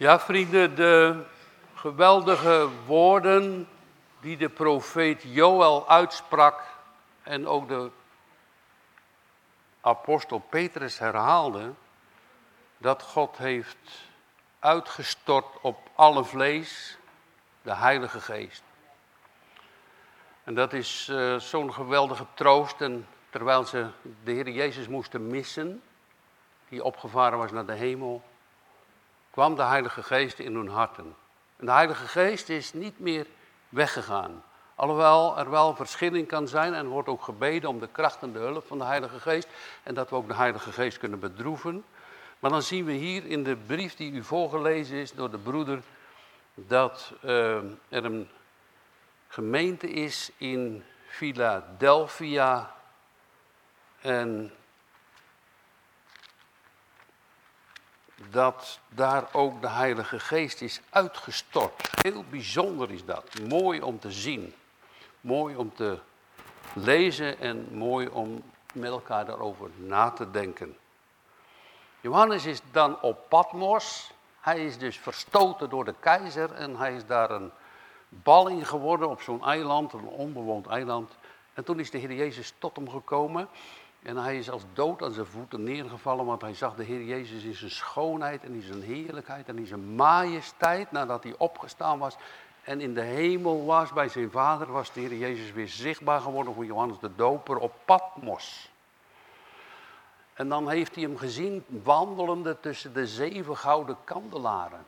Ja, vrienden, de geweldige woorden die de profeet Joël uitsprak en ook de apostel Petrus herhaalde, dat God heeft uitgestort op alle vlees de Heilige Geest. En dat is uh, zo'n geweldige troost. En terwijl ze de Heer Jezus moesten missen, die opgevaren was naar de hemel, kwam de Heilige Geest in hun harten. En de Heilige Geest is niet meer weggegaan. Alhoewel er wel verschilling kan zijn en wordt ook gebeden om de kracht en de hulp van de Heilige Geest. En dat we ook de Heilige Geest kunnen bedroeven. Maar dan zien we hier in de brief die u voorgelezen is door de broeder, dat uh, er een gemeente is in Philadelphia. En dat daar ook de Heilige Geest is uitgestort. Heel bijzonder is dat. Mooi om te zien. Mooi om te lezen en mooi om met elkaar daarover na te denken. Johannes is dan op Patmos. Hij is dus verstoten door de keizer en hij is daar een balling geworden op zo'n eiland, een onbewoond eiland. En toen is de Heer Jezus tot hem gekomen en hij is als dood aan zijn voeten neergevallen, want hij zag de Heer Jezus in zijn schoonheid en in zijn heerlijkheid en in zijn majesteit nadat hij opgestaan was en in de hemel was bij zijn vader, was de Heer Jezus weer zichtbaar geworden voor Johannes de Doper op Patmos. En dan heeft hij hem gezien wandelende tussen de zeven gouden kandelaren.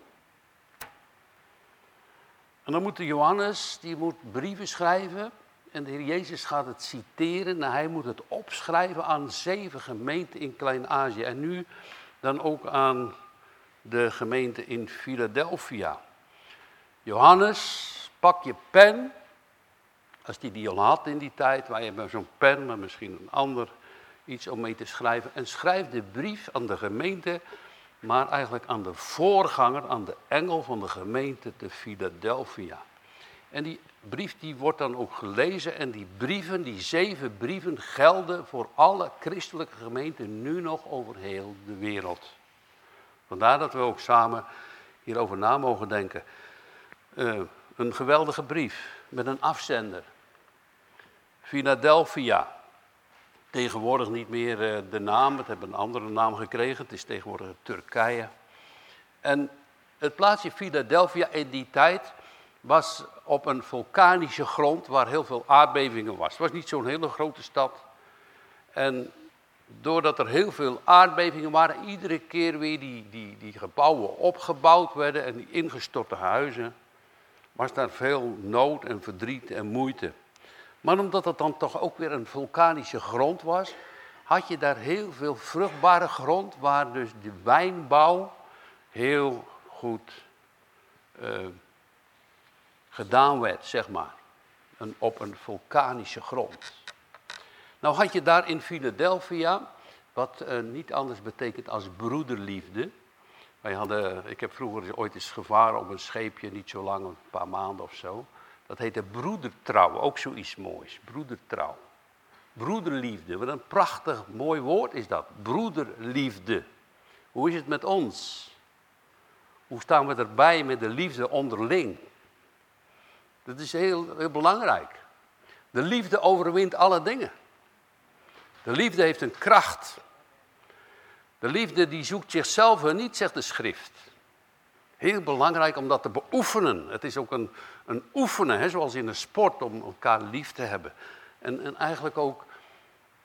En dan moet de Johannes, die moet brieven schrijven. En de Heer Jezus gaat het citeren en hij moet het opschrijven aan zeven gemeenten in Klein-Azië. En nu dan ook aan de gemeente in Philadelphia. Johannes, pak je pen. Als die die al had in die tijd, wij hebben zo'n pen, maar misschien een ander iets om mee te schrijven. En schrijf de brief aan de gemeente, maar eigenlijk aan de voorganger, aan de engel van de gemeente te Philadelphia. En die brief die wordt dan ook gelezen en die brieven, die zeven brieven, gelden voor alle christelijke gemeenten nu nog over heel de wereld. Vandaar dat we ook samen hierover na mogen denken. Uh, een geweldige brief met een afzender. Philadelphia. Tegenwoordig niet meer uh, de naam, het hebben een andere naam gekregen. Het is tegenwoordig Turkije. En het plaatsje Philadelphia in die tijd was op een vulkanische grond waar heel veel aardbevingen was. Het was niet zo'n hele grote stad. En doordat er heel veel aardbevingen waren, iedere keer weer die, die, die gebouwen opgebouwd werden en die ingestorte huizen, was daar veel nood en verdriet en moeite. Maar omdat het dan toch ook weer een vulkanische grond was, had je daar heel veel vruchtbare grond waar dus de wijnbouw heel goed uh, gedaan werd, zeg maar. Een, op een vulkanische grond. Nou had je daar in Philadelphia, wat uh, niet anders betekent als broederliefde. Wij hadden, ik heb vroeger ooit eens gevaren op een scheepje, niet zo lang, een paar maanden of zo. Dat heette broedertrouw, ook zoiets moois, broedertrouw. Broederliefde, wat een prachtig mooi woord is dat, broederliefde. Hoe is het met ons? Hoe staan we erbij met de liefde onderling? Dat is heel, heel belangrijk. De liefde overwint alle dingen. De liefde heeft een kracht. De liefde die zoekt zichzelf niet, zegt de schrift. Heel belangrijk om dat te beoefenen. Het is ook een, een oefenen, hè, zoals in een sport, om elkaar lief te hebben. En, en eigenlijk ook,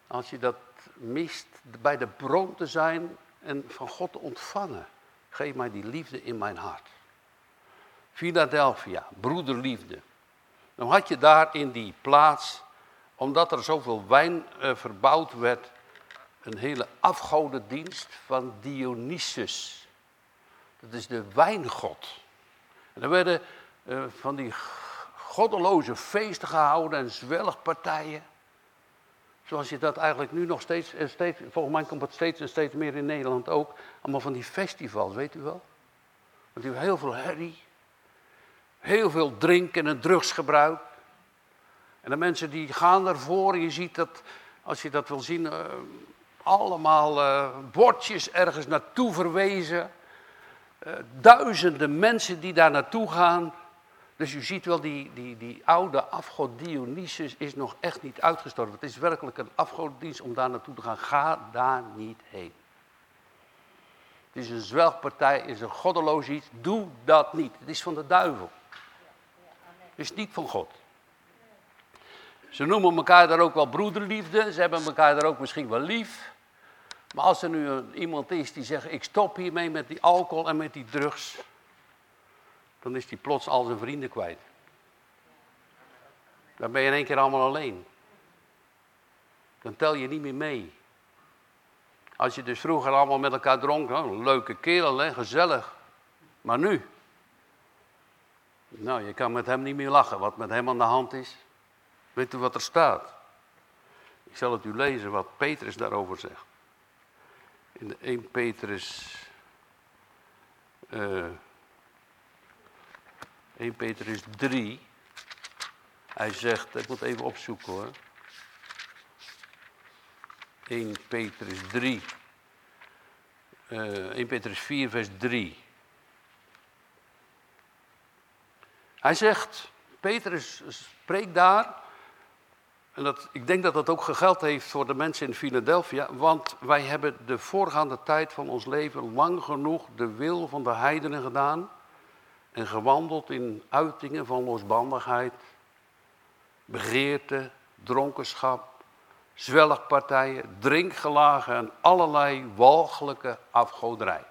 als je dat mist, bij de bron te zijn en van God te ontvangen. Geef mij die liefde in mijn hart. Philadelphia, broederliefde. Dan had je daar in die plaats, omdat er zoveel wijn uh, verbouwd werd, een hele afgodendienst van Dionysus. Dat is de wijngod. En er werden uh, van die goddeloze feesten gehouden en zwelgpartijen. Zoals je dat eigenlijk nu nog steeds, steeds, volgens mij komt het steeds en steeds meer in Nederland ook. Allemaal van die festivals, weet u wel. Want die hebben heel veel herrie. Heel veel drinken en drugsgebruik. En de mensen die gaan ervoor, je ziet dat, als je dat wil zien, uh, allemaal uh, bordjes ergens naartoe verwezen. uh, duizenden mensen die daar naartoe gaan. Dus u ziet wel, die, die, die oude afgod Dionysus is nog echt niet uitgestorven. Het is werkelijk een afgoddienst om daar naartoe te gaan. Ga daar niet heen. Het is een zwelgpartij, het is een goddeloos iets. Doe dat niet. Het is van de duivel. Is niet van God. Ze noemen elkaar daar ook wel broederliefde. Ze hebben elkaar daar ook misschien wel lief. Maar als er nu iemand is die zegt: Ik stop hiermee met die alcohol en met die drugs. Dan is die plots al zijn vrienden kwijt. Dan ben je in één keer allemaal alleen. Dan tel je niet meer mee. Als je dus vroeger allemaal met elkaar dronk, nou, leuke kerel, hè, gezellig. Maar nu? Nou, je kan met hem niet meer lachen. Wat met hem aan de hand is. Weet u wat er staat? Ik zal het u lezen wat Petrus daarover zegt. In de 1 Petrus. Uh, 1 Petrus 3. Hij zegt, ik moet even opzoeken hoor. 1 Petrus 3. Uh, 1 Petrus 4, vers 3. Hij zegt, Petrus spreekt daar en dat, ik denk dat dat ook gegeld heeft voor de mensen in Philadelphia, want wij hebben de voorgaande tijd van ons leven lang genoeg de wil van de heidenen gedaan en gewandeld in uitingen van losbandigheid, begeerte, dronkenschap, zwelgpartijen, drinkgelagen en allerlei walgelijke afgoderij.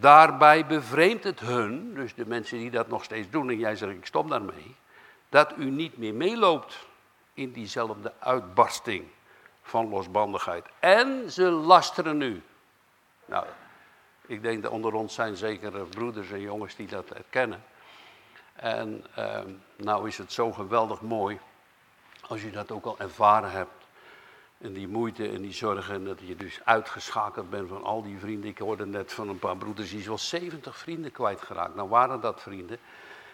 Daarbij bevreemdt het hun, dus de mensen die dat nog steeds doen, en jij zegt ik stop daarmee, dat u niet meer meeloopt in diezelfde uitbarsting van losbandigheid. En ze lasteren u. Nou, ik denk dat onder ons zijn zeker broeders en jongens die dat herkennen. En eh, nou is het zo geweldig mooi als je dat ook al ervaren hebt. En die moeite en die zorgen, dat je dus uitgeschakeld bent van al die vrienden. Ik hoorde net van een paar broeders die wel 70 vrienden kwijtgeraakt. Nou waren dat vrienden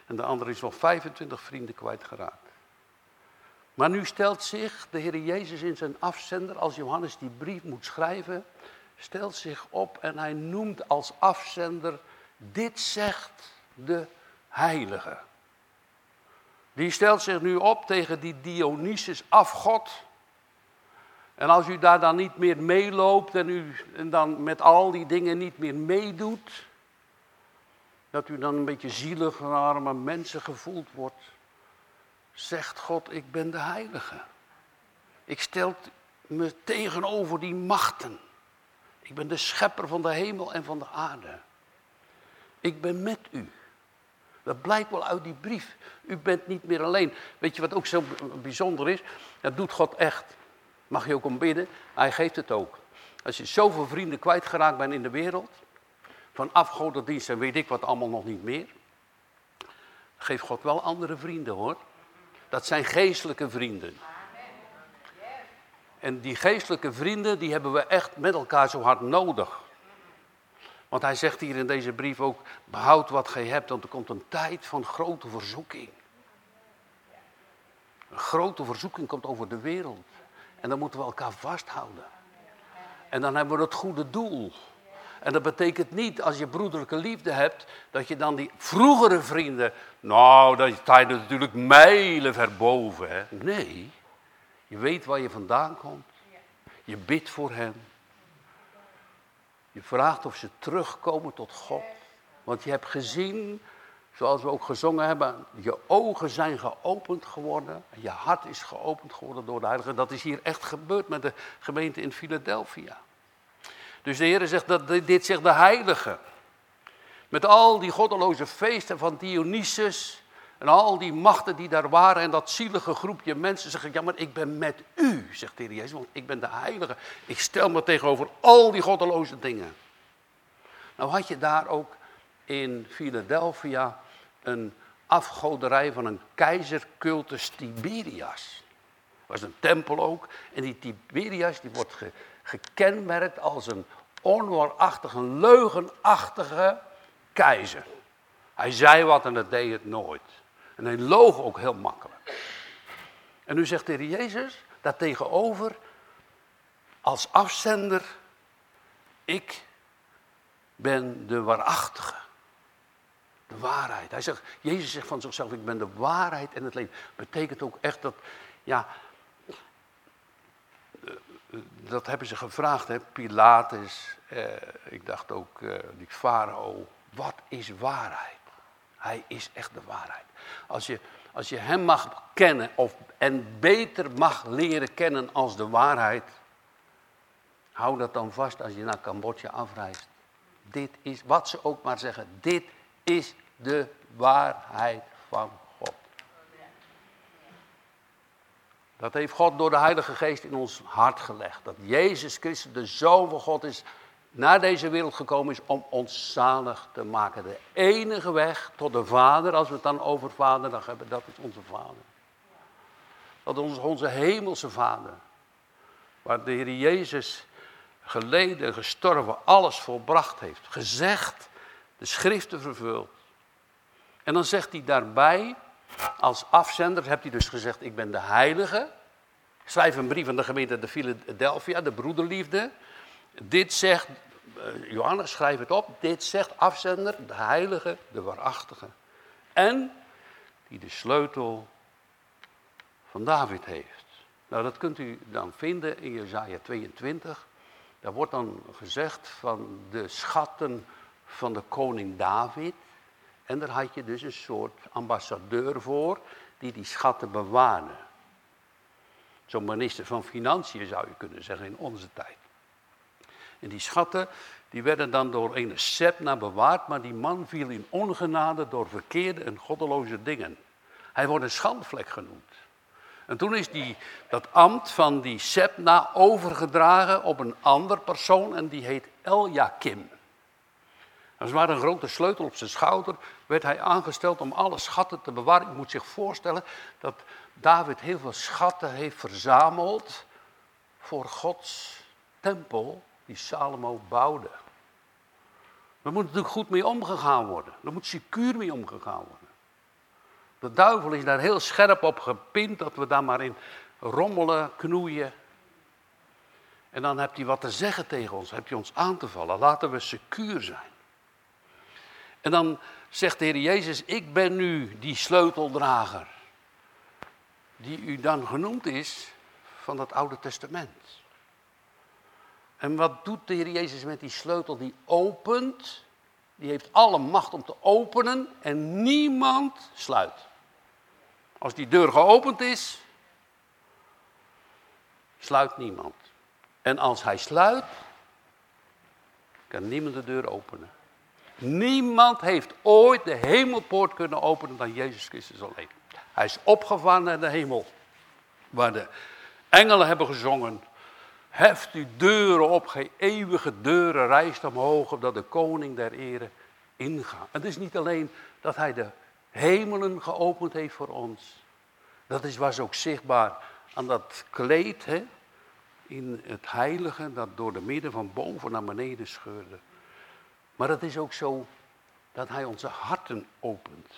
en de andere is wel 25 vrienden kwijtgeraakt. Maar nu stelt zich de Heer Jezus in zijn afzender, als Johannes die brief moet schrijven, stelt zich op en hij noemt als afzender, dit zegt de heilige. Die stelt zich nu op tegen die Dionysus afgod. En als u daar dan niet meer meeloopt en u en dan met al die dingen niet meer meedoet, dat u dan een beetje zielig en arme mensen gevoeld wordt, zegt God, ik ben de heilige. Ik stel me tegenover die machten. Ik ben de schepper van de hemel en van de aarde. Ik ben met u. Dat blijkt wel uit die brief. U bent niet meer alleen. Weet je wat ook zo bijzonder is? Dat doet God echt. Mag je ook om bidden? Hij geeft het ook. Als je zoveel vrienden kwijtgeraakt bent in de wereld, van afgodendienst en weet ik wat allemaal nog niet meer. Geef God wel andere vrienden hoor. Dat zijn geestelijke vrienden. En die geestelijke vrienden, die hebben we echt met elkaar zo hard nodig. Want hij zegt hier in deze brief ook, behoud wat gij hebt, want er komt een tijd van grote verzoeking. Een grote verzoeking komt over de wereld. En dan moeten we elkaar vasthouden. En dan hebben we het goede doel. En dat betekent niet als je broederlijke liefde hebt, dat je dan die vroegere vrienden, nou, dat sta je natuurlijk mijlen verboven. Hè? Nee, je weet waar je vandaan komt. Je bidt voor hen. Je vraagt of ze terugkomen tot God. Want je hebt gezien, zoals we ook gezongen hebben, je ogen zijn geopend geworden. Je hart is geopend geworden door de Heilige. Dat is hier echt gebeurd met de gemeente in Philadelphia. Dus de Heer zegt dat dit zegt de heilige. Met al die goddeloze feesten van Dionysus en al die machten die daar waren en dat zielige groepje mensen zeggen, ja maar ik ben met u, zegt de Heer Jezus, want ik ben de heilige. Ik stel me tegenover al die goddeloze dingen. Nou had je daar ook in Philadelphia een afgoderij van een keizercultus Tiberias. Dat was een tempel ook. En die Tiberias die wordt ge, gekenmerkt als een onwaarachtige, leugenachtige keizer. Hij zei wat en dat deed het nooit. En hij loog ook heel makkelijk. En nu zegt de Jezus daar tegenover als afzender, ik ben de waarachtige. Waarheid. Hij zegt, Jezus zegt van zichzelf, ik ben de waarheid en het leven. Betekent ook echt dat, ja, eh, dat hebben ze gevraagd, hè? Pilatus, eh, ik dacht ook eh, die farao, wat is waarheid? Hij is echt de waarheid. Als je, als je hem mag kennen of, en beter mag leren kennen als de waarheid, hou dat dan vast als je naar Cambodja afreist. Dit is, wat ze ook maar zeggen, dit is de waarheid van God. Dat heeft God door de Heilige Geest in ons hart gelegd. Dat Jezus Christus, de Zoon van God, is naar deze wereld gekomen is om ons zalig te maken. De enige weg tot de Vader, als we het dan over Vader dan hebben, dat is onze Vader. Dat is onze hemelse Vader. Waar de Heer Jezus geleden, gestorven, alles volbracht heeft. Gezegd, de schriften vervuld. En dan zegt hij daarbij, als afzender, hebt hij dus gezegd, ik ben de heilige. Schrijf een brief aan de gemeente de Philadelphia, de broederliefde. Dit zegt, eh, Johannes schrijf het op, dit zegt afzender, de heilige, de waarachtige. En die de sleutel van David heeft. Nou, dat kunt u dan vinden in Jezaja 22. Daar wordt dan gezegd van de schatten van de koning David. En daar had je dus een soort ambassadeur voor die die schatten bewaarde. Zo'n minister van Financiën zou je kunnen zeggen in onze tijd. En die schatten die werden dan door een Sepna bewaard, maar die man viel in ongenade door verkeerde en goddeloze dingen. Hij wordt een schandvlek genoemd. En toen is die, dat ambt van die Sepna overgedragen op een ander persoon en die heet Eljakim. Als het een grote sleutel op zijn schouder werd hij aangesteld om alle schatten te bewaren. Ik moet zich voorstellen dat David heel veel schatten heeft verzameld voor Gods tempel die Salomo bouwde. Daar moet natuurlijk goed mee omgegaan worden. Daar moet secuur mee omgegaan worden. De duivel is daar heel scherp op gepind dat we daar maar in rommelen, knoeien. En dan hebt hij wat te zeggen tegen ons, heb je ons aan te vallen. Laten we secuur zijn. En dan zegt de Heer Jezus, ik ben nu die sleuteldrager. Die u dan genoemd is van het Oude Testament. En wat doet de Heer Jezus met die sleutel? Die opent. Die heeft alle macht om te openen en niemand sluit. Als die deur geopend is, sluit niemand. En als hij sluit, kan niemand de deur openen. Niemand heeft ooit de hemelpoort kunnen openen dan Jezus Christus alleen. Hij is opgevaren naar de hemel, waar de engelen hebben gezongen. Heft uw deuren op, geen eeuwige deuren, rijst omhoog, opdat de koning der ere ingaat. Het is niet alleen dat hij de hemelen geopend heeft voor ons. Dat is, was ook zichtbaar aan dat kleed hè, in het heilige dat door de midden van boven naar beneden scheurde. Maar het is ook zo dat hij onze harten opent.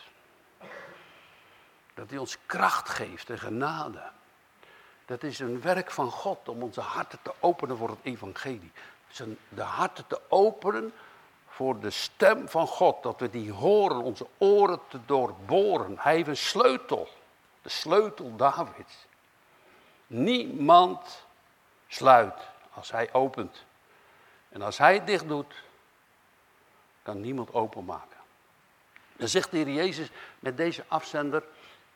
Dat hij ons kracht geeft en genade. Dat is een werk van God om onze harten te openen voor het evangelie. De harten te openen voor de stem van God. Dat we die horen, onze oren te doorboren. Hij heeft een sleutel. De sleutel Davids. Niemand sluit als hij opent. En als hij dicht doet, kan niemand openmaken. Dan zegt de Heer Jezus met deze afzender,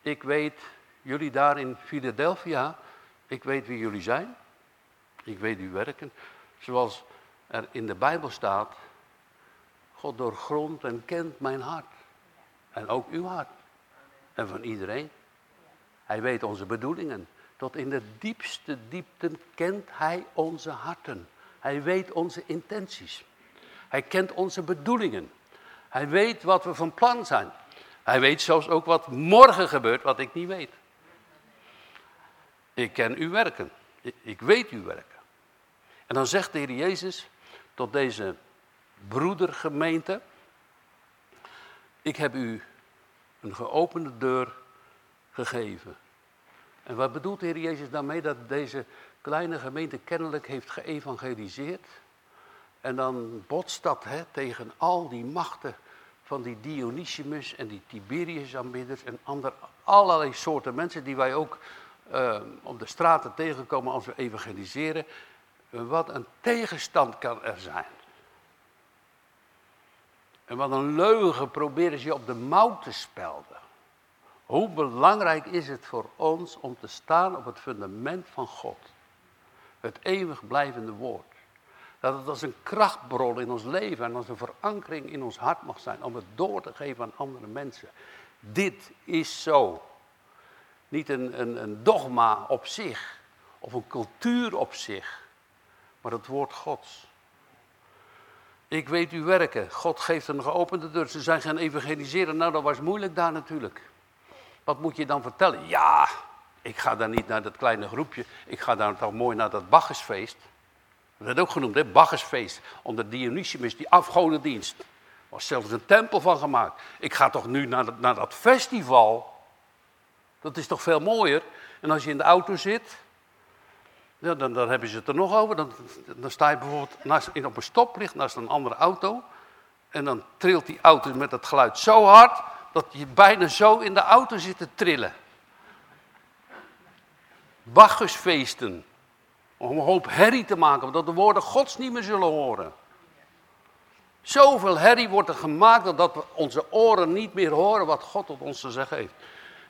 ik weet, jullie daar in Philadelphia, ik weet wie jullie zijn. Ik weet uw werken. Zoals er in de Bijbel staat, God doorgrondt en kent mijn hart. En ook uw hart. En van iedereen. Hij weet onze bedoelingen. Tot in de diepste diepten kent hij onze harten. Hij weet onze intenties. Hij kent onze bedoelingen. Hij weet wat we van plan zijn. Hij weet zelfs ook wat morgen gebeurt, wat ik niet weet. Ik ken uw werken. Ik weet uw werken. En dan zegt de Heer Jezus tot deze broedergemeente: Ik heb u een geopende deur gegeven. En wat bedoelt de Heer Jezus daarmee dat deze kleine gemeente kennelijk heeft geëvangeliseerd? En dan botst dat hè, tegen al die machten van die Dionysius en die Tiberius-aanbidders en andere, allerlei soorten mensen die wij ook uh, op de straten tegenkomen als we evangeliseren. Wat een tegenstand kan er zijn. En wat een leugen proberen ze op de mouw te spelden. Hoe belangrijk is het voor ons om te staan op het fundament van God. Het eeuwig blijvende woord. Dat het als een krachtbron in ons leven en als een verankering in ons hart mag zijn om het door te geven aan andere mensen. Dit is zo. Niet een, een, een dogma op zich of een cultuur op zich, maar het woord Gods. Ik weet u werken. God geeft een geopende deur. Ze zijn gaan evangeliseren. Nou, dat was moeilijk daar natuurlijk. Wat moet je dan vertellen? Ja, ik ga daar niet naar dat kleine groepje. Ik ga daar toch mooi naar dat Bacchusfeest. Dat werd ook genoemd, hè? Bacchusfeest. Onder Dionysius, die afgodendienst. Er was zelfs een tempel van gemaakt. Ik ga toch nu naar dat, naar dat festival. Dat is toch veel mooier. En als je in de auto zit, dan, dan hebben ze het er nog over. Dan, dan sta je bijvoorbeeld naast, op een stoplicht naast een andere auto. En dan trilt die auto met het geluid zo hard dat je bijna zo in de auto zit te trillen. Bacchusfeesten. Om een hoop herrie te maken, omdat de woorden Gods niet meer zullen horen. Zoveel herrie wordt er gemaakt dat we onze oren niet meer horen wat God tot ons te zeggen heeft.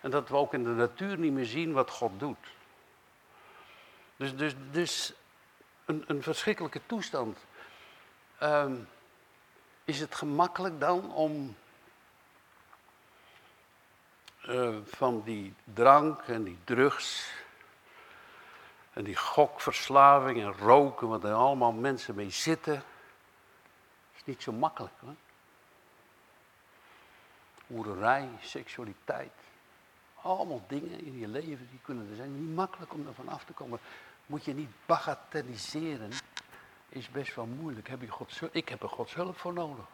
En dat we ook in de natuur niet meer zien wat God doet. Dus, dus, dus een, een verschrikkelijke toestand. Ehm, is het gemakkelijk dan om uh, van die drank en die drugs en die gokverslaving en roken, waar er allemaal mensen mee zitten, is niet zo makkelijk. Hoor. Oererij, seksualiteit, allemaal dingen in je leven die kunnen er zijn. Niet makkelijk om ervan af te komen. Moet je niet bagatelliseren. Is best wel moeilijk. Heb je Gods, ik heb er Gods hulp voor nodig.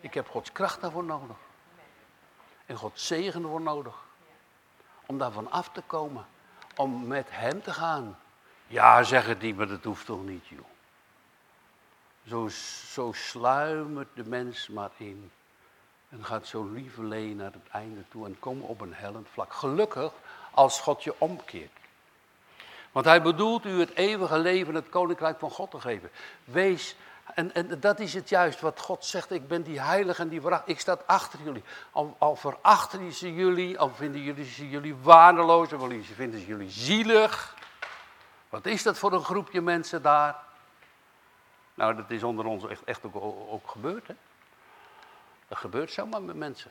Ik heb Gods kracht daarvoor nodig. En Gods zegen voor nodig. Om daarvan af te komen. Om met hem te gaan. Ja, zeg het niet, maar dat hoeft toch niet, joh. Zo, zo sluimert de mens maar in. En gaat zo lieverlee naar het einde toe en komt op een hellend vlak. Gelukkig als God je omkeert. Want hij bedoelt u het eeuwige leven, het koninkrijk van God te geven. Wees, en, en dat is het juist wat God zegt, ik ben die heilige en die veracht. Ik sta achter jullie. Al, al verachten ze jullie, al vinden jullie ze jullie waardeloos, al vinden ze jullie zielig. Wat is dat voor een groepje mensen daar? Nou, dat is onder ons echt, echt ook, ook gebeurd, hè? Dat gebeurt zomaar met mensen.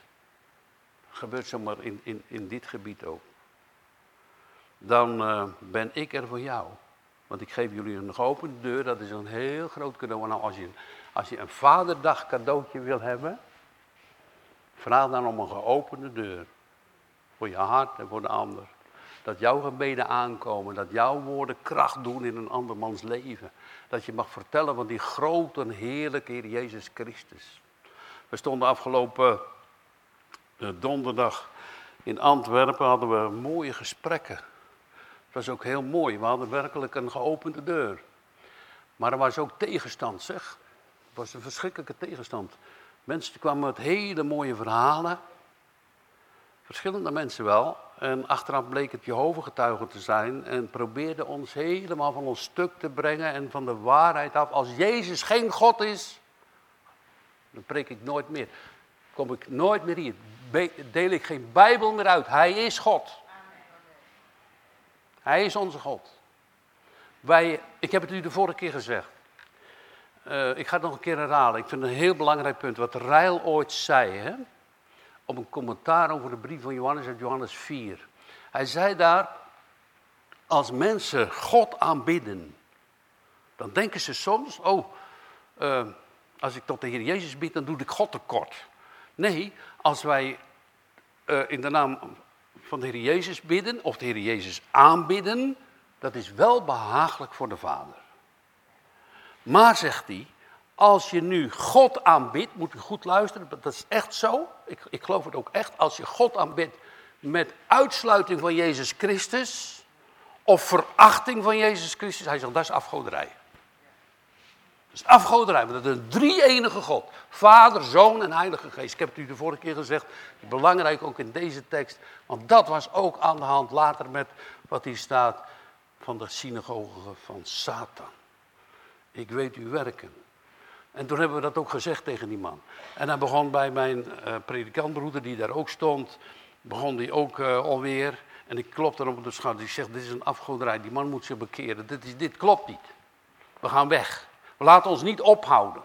Dat gebeurt zomaar in, in, in dit gebied ook. Dan uh, ben ik er voor jou. Want ik geef jullie een geopende deur, dat is een heel groot cadeau. Nou, als, je, als je een vaderdag cadeautje wil hebben, vraag dan om een geopende deur. Voor je hart en voor de ander. Dat jouw gebeden aankomen, dat jouw woorden kracht doen in een andermans leven. Dat je mag vertellen van die grote heerlijke Heer Jezus Christus. We stonden afgelopen eh, donderdag in Antwerpen, hadden we mooie gesprekken. Het was ook heel mooi, we hadden werkelijk een geopende deur. Maar er was ook tegenstand, zeg. Het was een verschrikkelijke tegenstand. Mensen kwamen met hele mooie verhalen. Verschillende mensen wel. En achteraf bleek het Jehovah-getuigen te zijn. En probeerden ons helemaal van ons stuk te brengen en van de waarheid af. Als Jezus geen God is, dan preek ik nooit meer. Kom ik nooit meer hier. Deel ik geen Bijbel meer uit. Hij is God. Hij is onze God. Wij, ik heb het u de vorige keer gezegd. Uh, ik ga het nog een keer herhalen. Ik vind het een heel belangrijk punt. Wat Rijl ooit zei. Hè? Op een commentaar over de brief van Johannes uit Johannes 4. Hij zei daar. Als mensen God aanbidden. Dan denken ze soms. Oh. Uh, als ik tot de Heer Jezus bid, dan doe ik God tekort. Nee, als wij uh, in de naam van de Heer Jezus bidden, of de Heer Jezus aanbidden, dat is wel behagelijk voor de Vader. Maar, zegt hij, als je nu God aanbidt, moet u goed luisteren, dat is echt zo. Ik, ik geloof het ook echt. Als je God aanbidt met uitsluiting van Jezus Christus, of verachting van Jezus Christus, hij zegt dat is afgoderij. Dat is afgoderij, want dat is een drie-enige God. Vader, Zoon en Heilige Geest. Ik heb het u de vorige keer gezegd, belangrijk ook in deze tekst. Want dat was ook aan de hand later met wat hier staat van de synagoge van Satan. Ik weet uw werken. En toen hebben we dat ook gezegd tegen die man. En hij begon bij mijn uh, predikantbroeder, die daar ook stond, begon die ook uh, alweer. En ik klopte hem op de schouder. Ik zeg, dit is een afgoderij, die man moet zich bekeren. Dit, is, dit klopt niet. We gaan weg. We laten ons niet ophouden.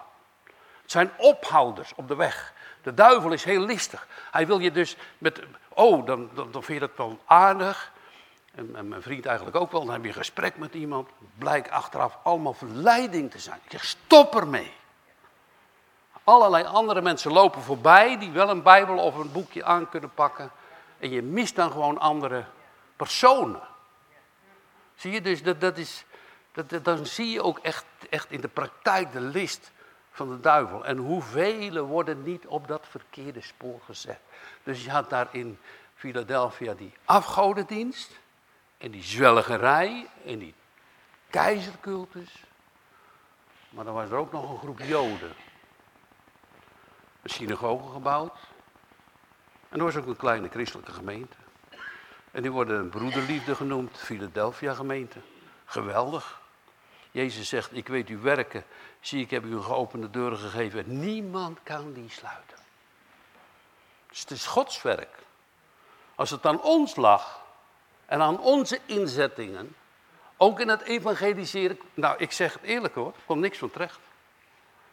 Het zijn ophouders op de weg. De duivel is heel listig. Hij wil je dus met, oh, dan, dan, vind je dat wel aardig. En, en, mijn vriend eigenlijk ook wel. Dan heb je een gesprek met iemand. Blijkt achteraf allemaal verleiding te zijn. Ik zeg, stop ermee. Allerlei andere mensen lopen voorbij die wel een Bijbel of een boekje aan kunnen pakken. En je mist dan gewoon andere personen. Zie je dus, dat, dat is, dat, dan zie je ook echt, echt in de praktijk de list van de duivel. En hoeveel worden niet op dat verkeerde spoor gezet. Dus je had daar in Philadelphia die afgodendienst. En die zwelgerij. En die keizercultus. Maar dan was er ook nog een groep joden. Een synagoge gebouwd. En er was ook een kleine christelijke gemeente. En die worden een broederliefde genoemd, Philadelphia gemeente. Geweldig. Jezus zegt, ik weet uw werken. Zie, ik heb u een geopende deuren gegeven. Niemand kan die sluiten. Dus het is Gods werk. Als het aan ons lag en aan onze inzettingen, ook in het evangeliseren, nou ik zeg het eerlijk hoor, er komt niks van terecht.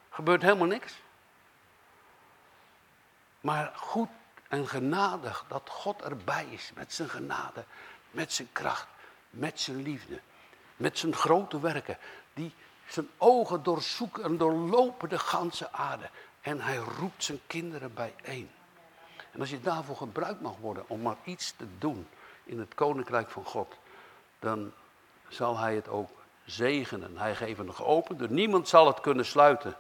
Er gebeurt helemaal niks. Maar goed en genadig dat God erbij is met zijn genade, met zijn kracht, met zijn liefde, met zijn grote werken, die zijn ogen doorzoeken en doorlopen de ganse aarde. En hij roept zijn kinderen bijeen. En als je daarvoor gebruikt mag worden om maar iets te doen in het koninkrijk van God, dan zal hij het ook zegenen. Hij geeft een geopend, dus niemand zal het kunnen sluiten.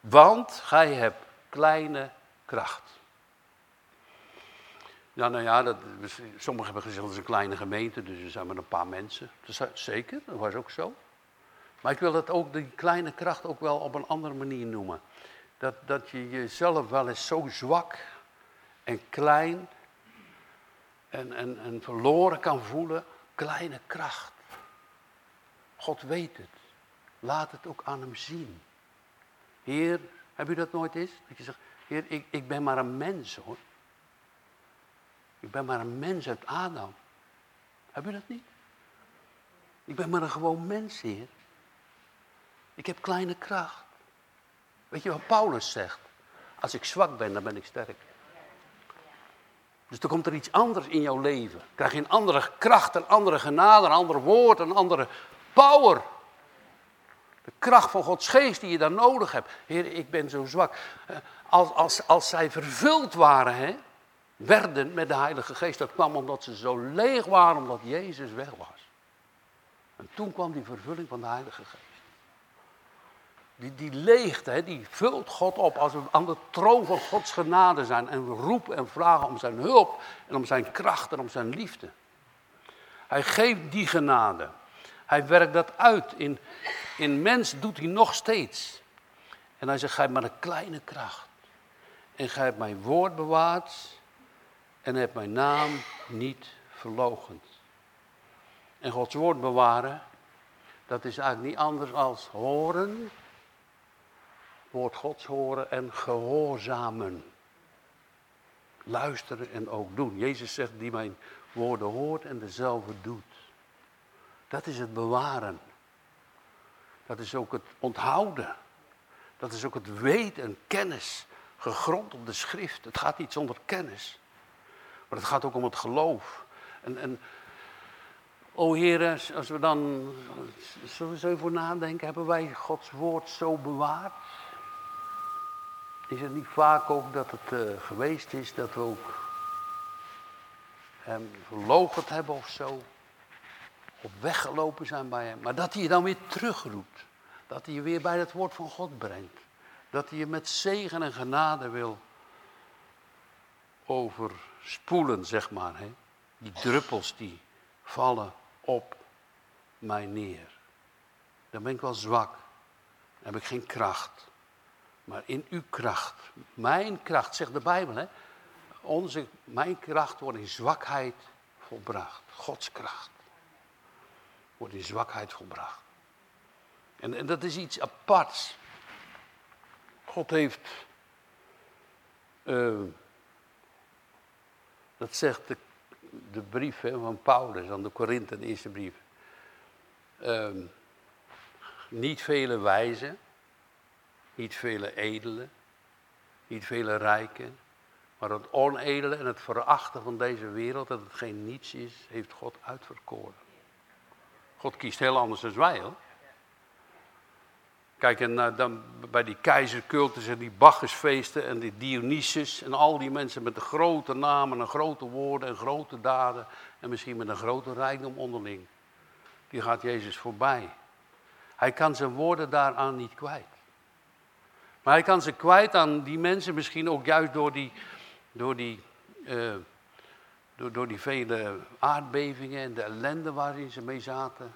Want gij hebt kleine kracht. Ja, nou ja, dat, sommigen hebben gezegd dat is een kleine gemeente, dus er zijn maar een paar mensen. Dat is, zeker, dat was ook zo. Maar ik wil dat ook, die kleine kracht ook wel op een andere manier noemen. Dat, dat je jezelf wel eens zo zwak en klein en, en, en verloren kan voelen. Kleine kracht. God weet het. Laat het ook aan hem zien. Heer, heb u dat nooit eens? Dat je zegt, Heer, ik, ik ben maar een mens hoor. Ik ben maar een mens uit Adam. Heb u dat niet? Ik ben maar een gewoon mens, Heer. Ik heb kleine kracht. Weet je wat Paulus zegt? Als ik zwak ben, dan ben ik sterk. Dus dan komt er iets anders in jouw leven. Krijg je een andere kracht, een andere genade, een ander woord, een andere power. De kracht van Gods geest die je dan nodig hebt. Heer, ik ben zo zwak. Eh, als, als, als zij vervuld waren, hè, werden met de Heilige Geest. Dat kwam omdat ze zo leeg waren, omdat Jezus weg was. En toen kwam die vervulling van de Heilige Geest. Die, die leegte, hè, die vult God op als we aan de troon van Gods genade zijn. En roepen en vragen om zijn hulp en om zijn kracht en om zijn liefde. Hij geeft die genade. Hij werkt dat uit. In, in mens doet hij nog steeds. En hij zegt, gij hebt maar een kleine kracht. En gij hebt mijn woord bewaard en hebt mijn naam niet verlogend. En Gods woord bewaren, dat is eigenlijk niet anders als horen, woord Gods horen en gehoorzamen. Luisteren en ook doen. Jezus zegt, die mijn woorden hoort en dezelfde doet. Dat is het bewaren. Dat is ook het onthouden. Dat is ook het weten en kennis, gegrond op de schrift. Het gaat niet zonder kennis. Maar het gaat ook om het geloof. En, en o heren, als we dan zo voor nadenken, hebben wij Gods woord zo bewaard? Is het niet vaak ook dat het uh, geweest is dat we ook hem verloochend hebben of zo? Of weggelopen zijn bij hem. Maar dat hij je dan weer terugroept. Dat hij je weer bij het woord van God brengt. Dat hij je met zegen en genade wil overspoelen, zeg maar. Hè? Die druppels die vallen op mij neer. Dan ben ik wel zwak. heb ik geen kracht. Maar in uw kracht, mijn kracht, zegt de Bijbel, hè? Onze, mijn kracht wordt in zwakheid volbracht. Gods kracht wordt in zwakheid volbracht. En, en dat is iets aparts. God heeft, uh, dat zegt de, de brief hè, van Paulus aan de Korinthe, de eerste brief. Uh, niet vele wijzen, niet vele edelen, niet vele rijken, maar het onedele en het verachten van deze wereld, dat het geen niets is, heeft God uitverkoren. God kiest heel anders dan wij hoor. Kijk, en uh, dan bij die keizercultus en die Bacchusfeesten en die Dionysus en al die mensen met de grote namen en grote woorden en grote daden en misschien met een grote rijkdom onderling. Die gaat Jezus voorbij. Hij kan zijn woorden daaraan niet kwijt. Maar hij kan ze kwijt aan die mensen, misschien ook juist door die, door die, uh, door, door die vele aardbevingen en de ellende waarin ze mee zaten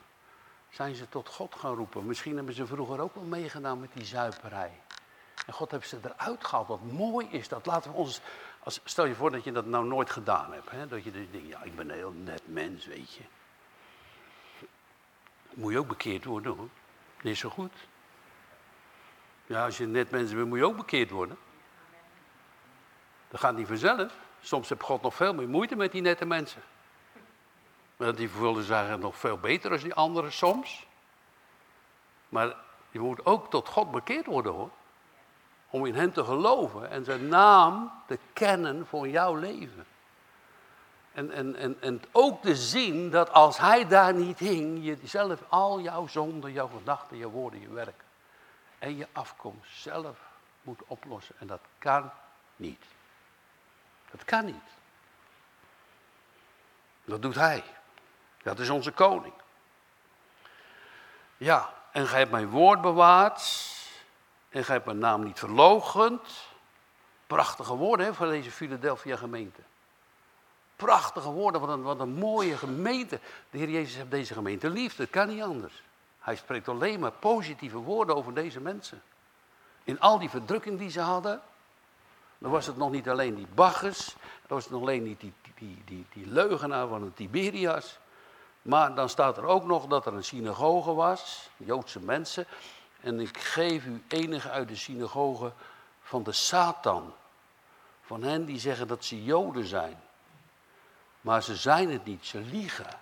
zijn ze tot God gaan roepen. Misschien hebben ze vroeger ook wel meegedaan met die zuiperij. En God heeft ze eruit gehaald. Wat mooi is dat. Laten we ons. Als, stel je voor dat je dat nou nooit gedaan hebt. Hè? Dat je denkt, ja, ik ben een heel net mens, weet je. Moet je ook bekeerd worden hoor. Niet zo goed. Ja, als je net mens bent, moet je ook bekeerd worden. Dat gaat niet vanzelf. Soms heeft God nog veel meer moeite met die nette mensen. Maar die wilden zeggen nog veel beter als die anderen soms. Maar je moet ook tot God bekeerd worden hoor. Om in hem te geloven en zijn naam te kennen voor jouw leven. En, en, en, en ook te zien dat als hij daar niet hing, je zelf al jouw zonden, jouw gedachten, je woorden, je werk en je afkomst zelf moet oplossen. En dat kan niet. Dat kan niet. Dat doet hij. Dat is onze koning. Ja, en gij hebt mijn woord bewaard. En gij hebt mijn naam niet verlogend. Prachtige woorden hè, voor deze Philadelphia gemeente. Prachtige woorden, wat een, een mooie gemeente. De Heer Jezus heeft deze gemeente lief, dat kan niet anders. Hij spreekt alleen maar positieve woorden over deze mensen. In al die verdrukking die ze hadden, dan was het nog niet alleen die baggers, dan was het nog alleen niet die, die, die, die, die leugenaar van de Tiberias. Maar dan staat er ook nog dat er een synagoge was, Joodse mensen. En ik geef u enige uit de synagoge van de Satan. Van hen die zeggen dat ze Joden zijn. Maar ze zijn het niet, ze liegen.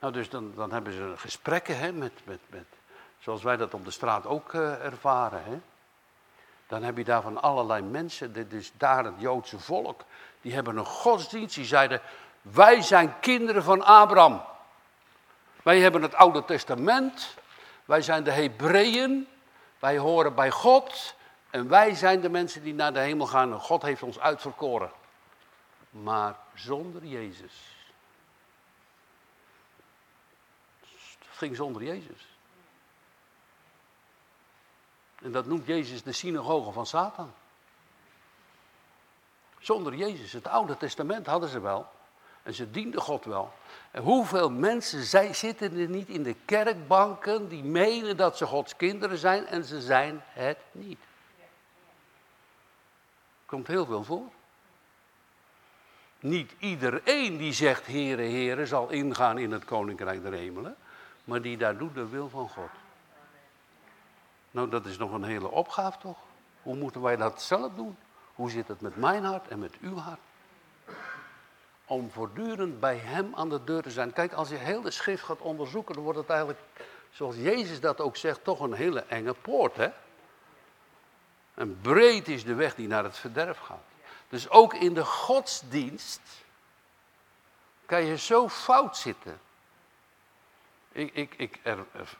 Nou, dus dan, dan hebben ze gesprekken hè, met, met, met, zoals wij dat op de straat ook uh, ervaren. Hè. Dan heb je daar van allerlei mensen, dit is daar het Joodse volk, die hebben een godsdienst. Die zeiden, wij zijn kinderen van Abraham. Wij hebben het Oude Testament. Wij zijn de Hebreeën. Wij horen bij God. En wij zijn de mensen die naar de hemel gaan. En God heeft ons uitverkoren. Maar zonder Jezus. Het ging zonder Jezus. En dat noemt Jezus de synagoge van Satan. Zonder Jezus. Het Oude Testament hadden ze wel. En ze dienden God wel. En hoeveel mensen zij, zitten er niet in de kerkbanken die menen dat ze Gods kinderen zijn en ze zijn het niet. Komt heel veel voor. Niet iedereen die zegt Heere, Heere zal ingaan in het Koninkrijk der Hemelen, maar die daar doet de wil van God. Nou, dat is nog een hele opgave toch? Hoe moeten wij dat zelf doen? Hoe zit het met mijn hart en met uw hart? Om voortdurend bij Hem aan de deur te zijn. Kijk, als je heel de schrift gaat onderzoeken, dan wordt het eigenlijk, zoals Jezus dat ook zegt, toch een hele enge poort. Hè? En breed is de weg die naar het verderf gaat. Dus ook in de godsdienst kan je zo fout zitten. Ik, ik, ik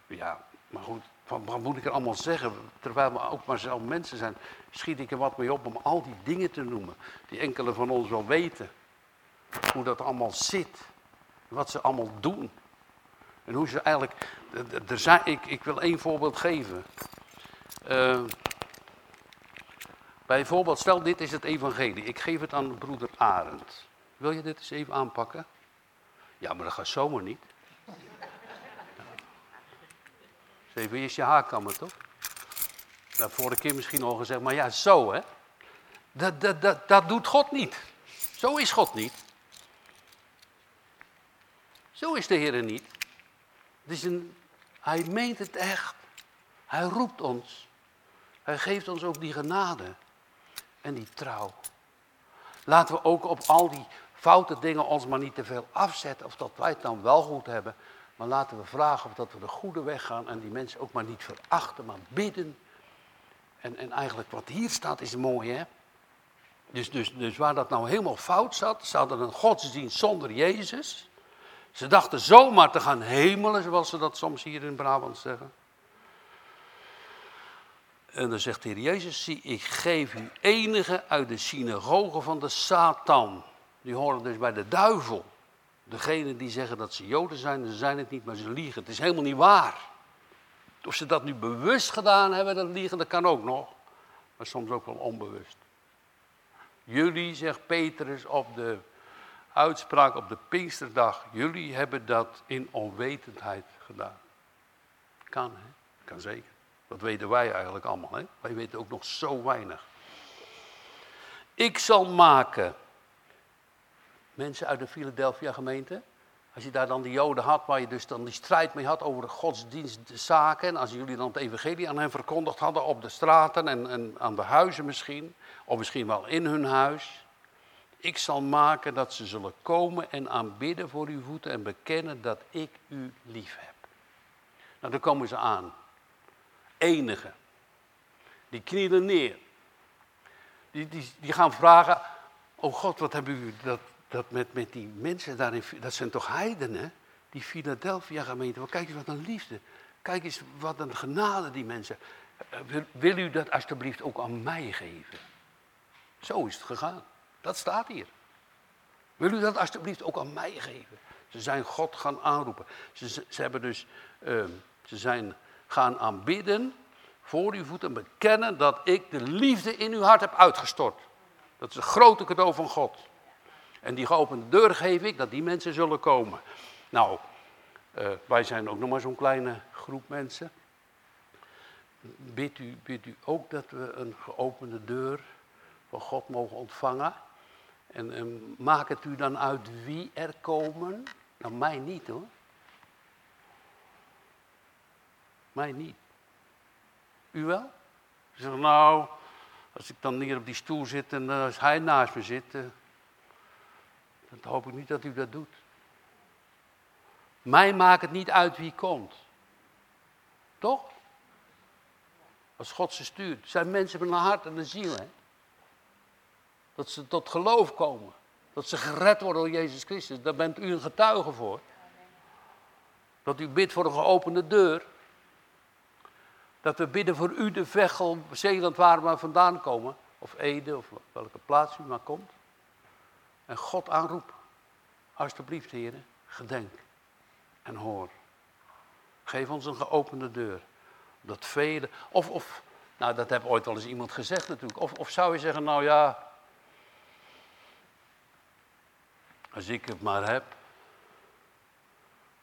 ja, maar goed, wat, moet ik er allemaal zeggen? Terwijl we ook maar zelf mensen zijn, schiet ik er wat mee op om al die dingen te noemen. Die enkele van ons wel weten. Hoe dat allemaal zit. Wat ze allemaal doen. En hoe ze eigenlijk. Er ik, ik wil één voorbeeld geven. Uh, bijvoorbeeld, stel dit is het evangelie. Ik geef het aan broeder Arend. Wil je dit eens even aanpakken? Ja, maar dat gaat zomaar niet. Zeven is je haarkammer, toch? Dat vorige keer misschien al gezegd, maar ja, zo hè. Dat, dat, dat, dat doet God niet. Zo is God niet. Zo is de Heer niet. Het is een, hij meent het echt. Hij roept ons. Hij geeft ons ook die genade en die trouw. Laten we ook op al die foute dingen ons maar niet te veel afzetten of dat wij het dan wel goed hebben. Maar laten we vragen of dat we de goede weg gaan en die mensen ook maar niet verachten, maar bidden. En, en eigenlijk wat hier staat is mooi hè. Dus, dus, dus waar dat nou helemaal fout zat, ze hadden een godsdienst zonder Jezus. Ze dachten zomaar te gaan hemelen, zoals ze dat soms hier in Brabant zeggen. En dan zegt de Heer Jezus, zie, ik geef u enige uit de synagoge van de Satan. Die horen dus bij de duivel. Degene die zeggen dat ze Joden zijn, ze zijn het niet, maar ze liegen. Het is helemaal niet waar. Of ze dat nu bewust gedaan hebben, dat liegen, dat kan ook nog. Maar soms ook wel onbewust. Jullie, zegt Petrus op de uitspraak op de Pinksterdag, jullie hebben dat in onwetendheid gedaan. Kan, hè? Kan zeker. Dat weten wij eigenlijk allemaal, hè? Wij weten ook nog zo weinig. Ik zal maken mensen uit de Philadelphia gemeente. Als je daar dan die Joden had, waar je dus dan die strijd mee had over de godsdienstzaken. En als jullie dan het evangelie aan hen verkondigd hadden op de straten en, en aan de huizen misschien. Of misschien wel in hun huis. Ik zal maken dat ze zullen komen en aanbidden voor uw voeten en bekennen dat ik u lief heb. Nou, dan komen ze aan. Enige. Die knielen neer. Die, die, die gaan vragen, oh God, wat hebben u dat, dat met, met die mensen daarin, dat zijn toch heidenen? Die Philadelphia gemeente, kijk eens wat een liefde. Kijk eens wat een genade die mensen. Eh, wil, wil u dat alsjeblieft ook aan mij geven? Zo is het gegaan. Dat staat hier. Wil u dat alsjeblieft ook aan mij geven? Ze zijn God gaan aanroepen. Ze, ze hebben dus, uh, ze zijn gaan aanbidden voor uw voeten bekennen dat ik de liefde in uw hart heb uitgestort. Dat is een grote cadeau van God. En die geopende deur geef ik, dat die mensen zullen komen. Nou, uh, wij zijn ook nog maar zo'n kleine groep mensen. Bidt u, bidt u ook dat we een geopende deur van God mogen ontvangen? En, en maak het u dan uit wie er komen? Nou, mij niet hoor. Mij niet. U wel? Ze zeggen, nou, als ik dan hier op die stoel zit en uh, als hij naast me zit, uh, dan hoop ik niet dat u dat doet. Mij maakt het niet uit wie komt. Toch? Als God ze stuurt. Zijn mensen met een hart en een ziel. Hè? Dat ze tot geloof komen. Dat ze gered worden door Jezus Christus. Daar bent u een getuige voor. Dat u bidt voor een geopende deur. Dat we bidden voor u de Vechel, Zeeland waar we vandaan komen. Of Ede, of welke plaats u maar komt. En God aanroepen. Alsjeblieft, heren, gedenk en hoor. Geef ons een geopende deur. Dat vele, of, of, nou dat heb ooit wel eens iemand gezegd natuurlijk. Of, of zou je zeggen, nou ja, als ik het maar heb.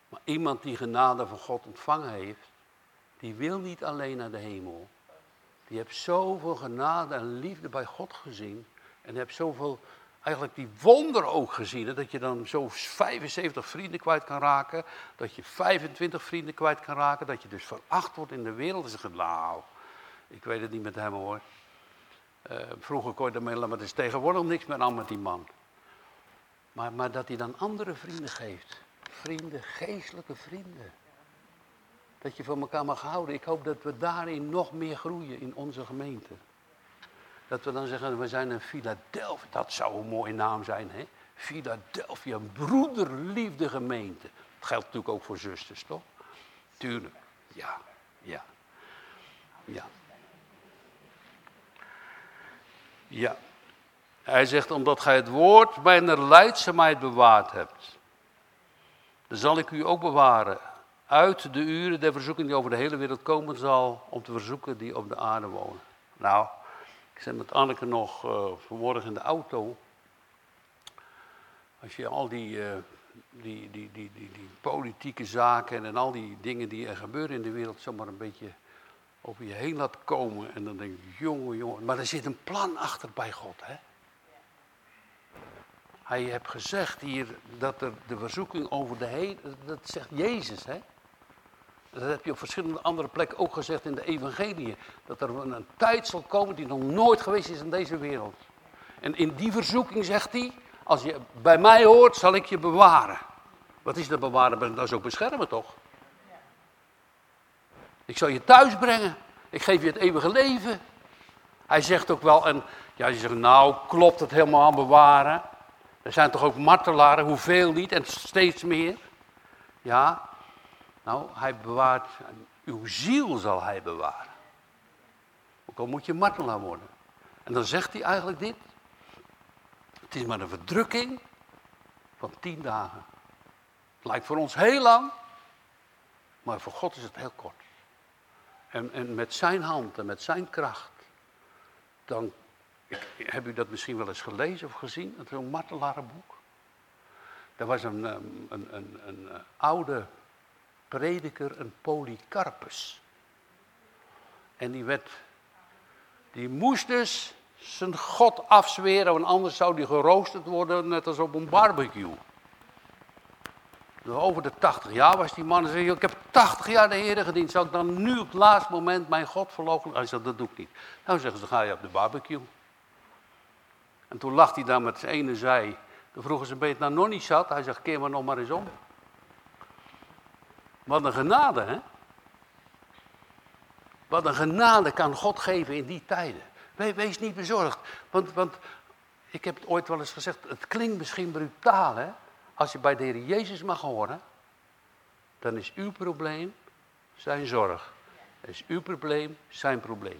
Maar iemand die genade van God ontvangen heeft, die wil niet alleen naar de hemel. Die heeft zoveel genade en liefde bij God gezien. En heeft zoveel, eigenlijk die wonder ook gezien. dat je dan zo 75 vrienden kwijt kan raken. Dat je 25 vrienden kwijt kan raken. Dat je dus veracht wordt in de wereld. En zegt, nou, ik weet het niet met hem hoor. Uh, vroeger kon je ermee, maar het is tegenwoordig niks meer aan met die man. Maar, maar dat hij dan andere vrienden geeft. Vrienden, geestelijke vrienden. Dat je van elkaar mag houden. Ik hoop dat we daarin nog meer groeien in onze gemeente. Dat we dan zeggen, we zijn een Philadelphia. Dat zou een mooie naam zijn, hè? Philadelphia, een broederliefde gemeente. Dat geldt natuurlijk ook voor zusters, toch? Tuurlijk, ja, ja, ja. Ja. Hij zegt, omdat gij het woord mijn leidzaamheid bewaard hebt. Dan zal ik u ook bewaren uit de uren der verzoeking die over de hele wereld komen zal, om te verzoeken die op de aarde wonen. Nou, ik zit met Anneke nog uh, vanmorgen in de auto. Als je al die uh, die, die, die, die, die politieke zaken en al die dingen die er gebeuren in de wereld zomaar een beetje over je heen laat komen. En dan denk je, jongen, jongen. Maar er zit een plan achter bij God, hè? Hij heeft gezegd hier dat er de verzoeking over de heen, dat zegt Jezus, hè? Dat heb je op verschillende andere plekken ook gezegd in de evangelie. Dat er een tijd zal komen die nog nooit geweest is in deze wereld. En in die verzoeking zegt hij, als je bij mij hoort, zal ik je bewaren. Wat is dat bewaren? Dat is ook beschermen, toch? Ik zal je thuis brengen. Ik geef je het eeuwige leven. Hij zegt ook wel, en ja, je zegt, nou, klopt het helemaal aan bewaren? Er zijn toch ook martelaren, hoeveel niet, en steeds meer. Ja, nou, hij bewaart, uw ziel zal hij bewaren. Ook al moet je martelaar worden. En dan zegt hij eigenlijk dit. Het is maar een verdrukking van tien dagen. Het lijkt voor ons heel lang, maar voor God is het heel kort. En, en met zijn hand en met zijn kracht, dan, ik, heb u dat misschien wel eens gelezen of gezien, het is een martelarenboek. Er was een, een, een, een, een oude prediker, een Polycarpus. En die werd, die moest dus zijn God afzweren, want anders zou die geroosterd worden, net als op een barbecue. Over de 80 jaar was die man en zei, ik heb 80 jaar de Heer gediend, zou ik dan nu op het laatste moment mijn God verloochenen? Hij zei, dat doe ik niet. Nou zeggen ze, dan ga je op de barbecue. En toen lag hij daar met zijn ene zij. Toen vroegen ze, ben je het nou nog niet zat? Hij zegt, keer maar nog maar eens om. Wat een genade, hè? Wat een genade kan God geven in die tijden. Wees niet bezorgd. Want, want ik heb het ooit wel eens gezegd, het klinkt misschien brutaal, hè? Als je bij de Heer Jezus mag horen, dan is uw probleem zijn zorg. is uw probleem zijn probleem.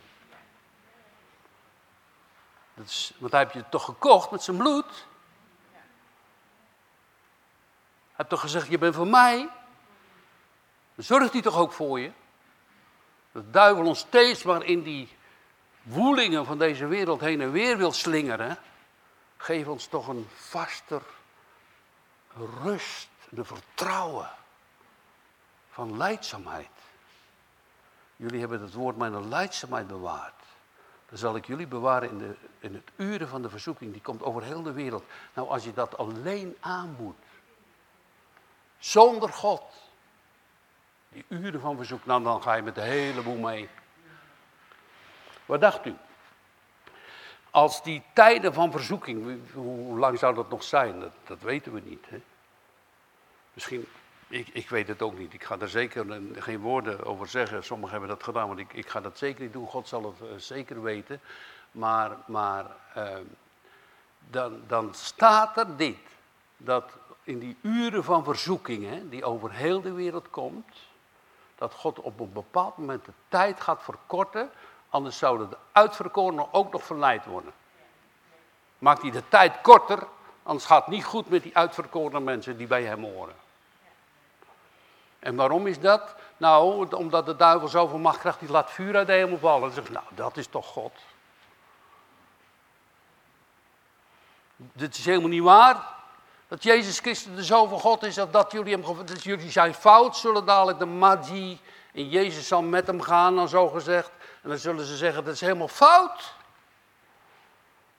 Dat is, want hij heeft je toch gekocht met zijn bloed. Hij heeft toch gezegd, je bent voor mij. Dan zorgt hij toch ook voor je. De duivel ons steeds maar in die woelingen van deze wereld heen en weer wil slingeren. Geef ons toch een vaster rust, de vertrouwen van leidzaamheid. Jullie hebben het woord mijn leidzaamheid bewaard. Dan zal ik jullie bewaren in, de, in het uren van de verzoeking. Die komt over heel de wereld. Nou, als je dat alleen aan moet. Zonder God. Die uren van verzoek. Nou, dan ga je met de hele boel mee. Wat dacht u? Als die tijden van verzoeking, hoe lang zou dat nog zijn? Dat, dat weten we niet. Hè? Misschien, ik, ik weet het ook niet. Ik ga er zeker geen woorden over zeggen. Sommigen hebben dat gedaan, want ik, ik ga dat zeker niet doen. God zal het uh, zeker weten. Maar, maar uh, dan, dan staat er dit. Dat in die uren van verzoeking, hè, die over heel de wereld komt, dat God op een bepaald moment de tijd gaat verkorten Anders zouden de uitverkorenen ook nog verleid worden. Maakt hij de tijd korter, anders gaat het niet goed met die uitverkorene mensen die bij hem horen. En waarom is dat? Nou, omdat de duivel zoveel macht krijgt, die laat vuur uit de hemel vallen. En zegt, nou, dat is toch God. Dit is helemaal niet waar. Dat Jezus Christus de Zoon van God is, dat jullie hem dat jullie zijn fout, zullen dadelijk de magi en Jezus zal met hem gaan, dan zo gezegd. En dan zullen ze zeggen, dat is helemaal fout.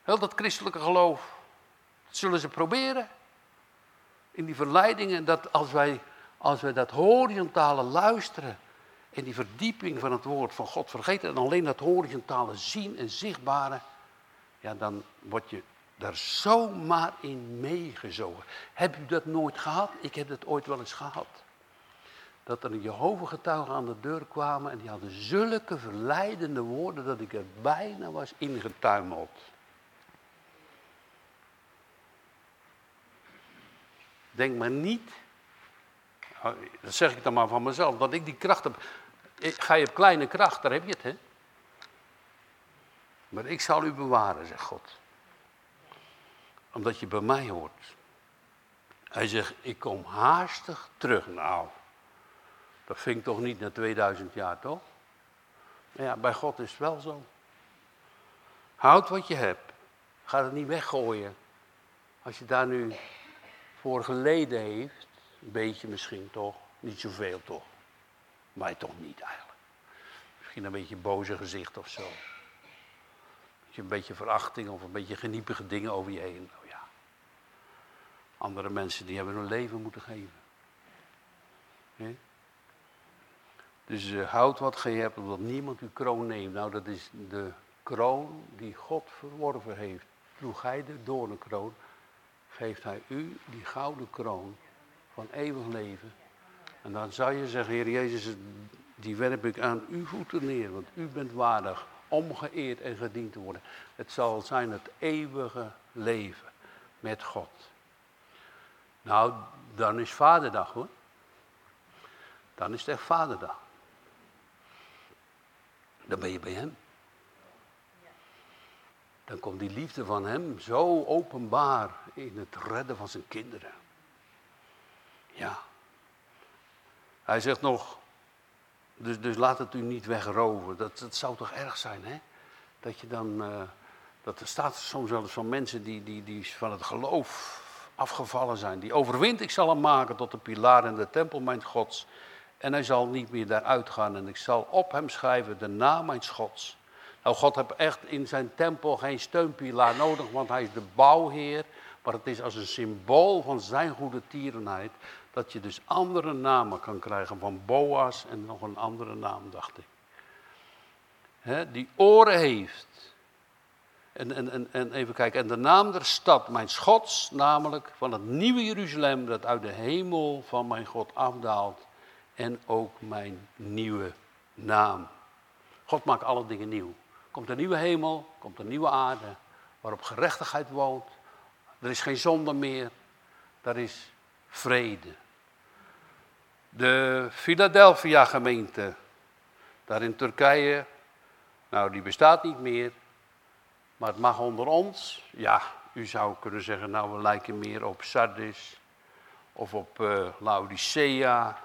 Heel dat christelijke geloof. Dat zullen ze proberen. In die verleidingen, dat als wij, als wij dat horizontale luisteren. En die verdieping van het woord van God vergeten. En alleen dat horizontale zien en zichtbare. Ja, dan word je daar zomaar in meegezogen. Heb u dat nooit gehad? Ik heb het ooit wel eens gehad dat er Jehovah-getuigen aan de deur kwamen en die hadden zulke verleidende woorden dat ik er bijna was ingetuimeld. Denk maar niet, dat zeg ik dan maar van mezelf, dat ik die kracht heb. Ga je op kleine kracht, daar heb je het, hè? Maar ik zal u bewaren, zegt God. Omdat je bij mij hoort. Hij zegt, ik kom haastig terug. Nou, dat vind toch niet na 2000 jaar, toch? Maar ja, bij God is het wel zo. Houd wat je hebt. Ga het niet weggooien. Als je daar nu voor geleden heeft. Een beetje misschien toch, niet zoveel toch. Maar toch niet eigenlijk. Misschien een beetje boze gezicht of zo. Een beetje verachting of een beetje geniepige dingen over je heen. Nou ja. Andere mensen die hebben hun leven moeten geven. Dus uh, houd wat ge hebt, omdat niemand uw kroon neemt. Nou, dat is de kroon die God verworven heeft. Droeg hij de doornenkroon, geeft hij u die gouden kroon van eeuwig leven. En dan zou je zeggen, Heer Jezus, die werp ik aan uw voeten neer, want u bent waardig om geëerd en gediend te worden. Het zal zijn het eeuwige leven met God. Nou, dan is Vaderdag hoor. Dan is het echt Vaderdag. Dan ben je bij Hem. Dan komt die liefde van Hem zo openbaar in het redden van zijn kinderen. Ja. Hij zegt nog, dus, dus laat het u niet wegroven. Dat, dat zou toch erg zijn, hè? Dat je dan, uh, dat er staat soms wel eens van mensen die, die, die van het geloof afgevallen zijn. Die overwint, ik zal hem maken tot de pilaar in de tempel mijn gods. En hij zal niet meer daaruit gaan en ik zal op hem schrijven de naam mijn gods. Nou, God heeft echt in zijn tempel geen steunpilaar nodig, want hij is de bouwheer. Maar het is als een symbool van zijn goede tierenheid dat je dus andere namen kan krijgen van Boas en nog een andere naam, dacht ik. die oren heeft. En, en, en, en even kijken, en de naam der stad, mijn schots, namelijk van het nieuwe Jeruzalem, dat uit de hemel van mijn God afdaalt. En ook mijn nieuwe naam. God maakt alle dingen nieuw. Komt een nieuwe hemel, komt een nieuwe aarde, waarop gerechtigheid woont. Er is geen zonde meer, daar is vrede. De Philadelphia gemeente, daar in Turkije, nou die bestaat niet meer, maar het mag onder ons. Ja, u zou kunnen zeggen, nou we lijken meer op Sardis of op uh, Laodicea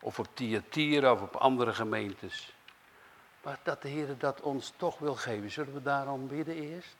of op Thyatira of op andere gemeentes. Maar dat de Heer dat ons toch wil geven, zullen we daarom bidden eerst?